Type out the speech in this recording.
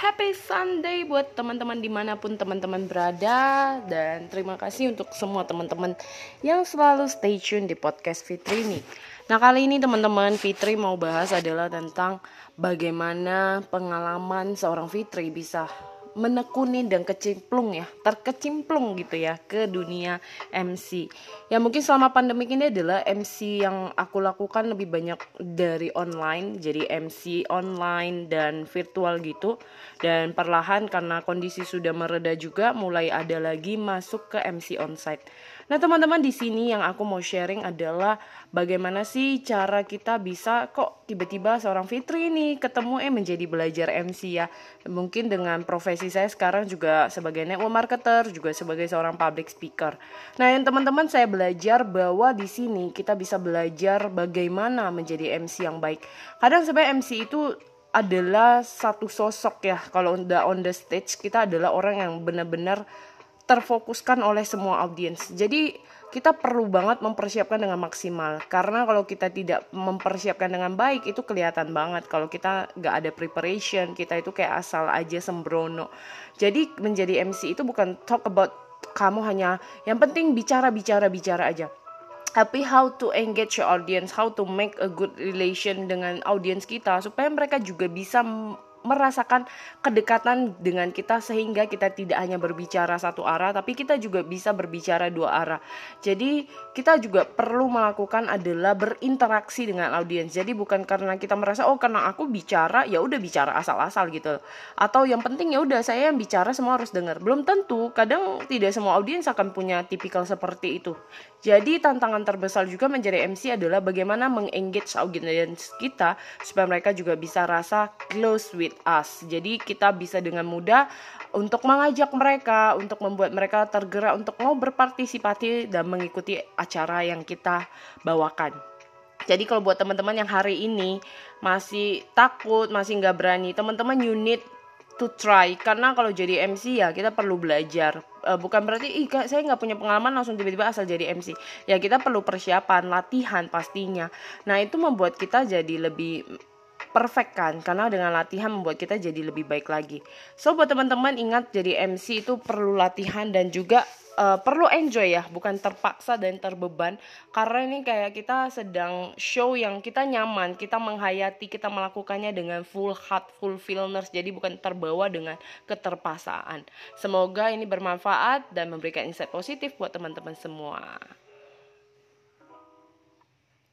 Happy Sunday buat teman-teman di mana pun teman-teman berada dan terima kasih untuk semua teman-teman yang selalu stay tune di podcast Fitri ini. Nah kali ini teman-teman Fitri mau bahas adalah tentang bagaimana pengalaman seorang Fitri bisa menekuni dan kecimplung ya, terkecimplung gitu ya ke dunia MC. Ya mungkin selama pandemi ini adalah MC yang aku lakukan lebih banyak dari online, jadi MC online dan virtual gitu. Dan perlahan karena kondisi sudah mereda juga mulai ada lagi masuk ke MC onsite. Nah, teman-teman di sini yang aku mau sharing adalah bagaimana sih cara kita bisa kok tiba-tiba seorang Fitri ini ketemu eh menjadi belajar MC ya. Mungkin dengan profesi saya sekarang juga sebagai network marketer, juga sebagai seorang public speaker. Nah, yang teman-teman saya belajar bahwa di sini kita bisa belajar bagaimana menjadi MC yang baik. Kadang sebenarnya MC itu adalah satu sosok ya kalau udah on the stage kita adalah orang yang benar-benar terfokuskan oleh semua audiens. Jadi kita perlu banget mempersiapkan dengan maksimal. Karena kalau kita tidak mempersiapkan dengan baik itu kelihatan banget. Kalau kita nggak ada preparation kita itu kayak asal aja sembrono. Jadi menjadi MC itu bukan talk about kamu hanya yang penting bicara bicara bicara aja. Tapi how to engage your audience, how to make a good relation dengan audience kita supaya mereka juga bisa merasakan kedekatan dengan kita sehingga kita tidak hanya berbicara satu arah tapi kita juga bisa berbicara dua arah. Jadi kita juga perlu melakukan adalah berinteraksi dengan audiens. Jadi bukan karena kita merasa oh karena aku bicara ya udah bicara asal-asal gitu. Atau yang penting ya udah saya yang bicara semua harus dengar. Belum tentu, kadang tidak semua audiens akan punya tipikal seperti itu. Jadi tantangan terbesar juga menjadi MC adalah bagaimana mengengage audiens kita supaya mereka juga bisa rasa close with with us. Jadi kita bisa dengan mudah untuk mengajak mereka, untuk membuat mereka tergerak untuk mau berpartisipasi dan mengikuti acara yang kita bawakan. Jadi kalau buat teman-teman yang hari ini masih takut, masih nggak berani, teman-teman you need to try karena kalau jadi MC ya kita perlu belajar uh, bukan berarti ih saya nggak punya pengalaman langsung tiba-tiba asal jadi MC ya kita perlu persiapan latihan pastinya nah itu membuat kita jadi lebih perfect kan? Karena dengan latihan membuat kita jadi lebih baik lagi. So buat teman-teman ingat jadi MC itu perlu latihan dan juga uh, perlu enjoy ya. Bukan terpaksa dan terbeban. Karena ini kayak kita sedang show yang kita nyaman kita menghayati kita melakukannya dengan full heart full feelness. Jadi bukan terbawa dengan keterpaksaan semoga ini bermanfaat dan memberikan insight positif buat teman-teman semua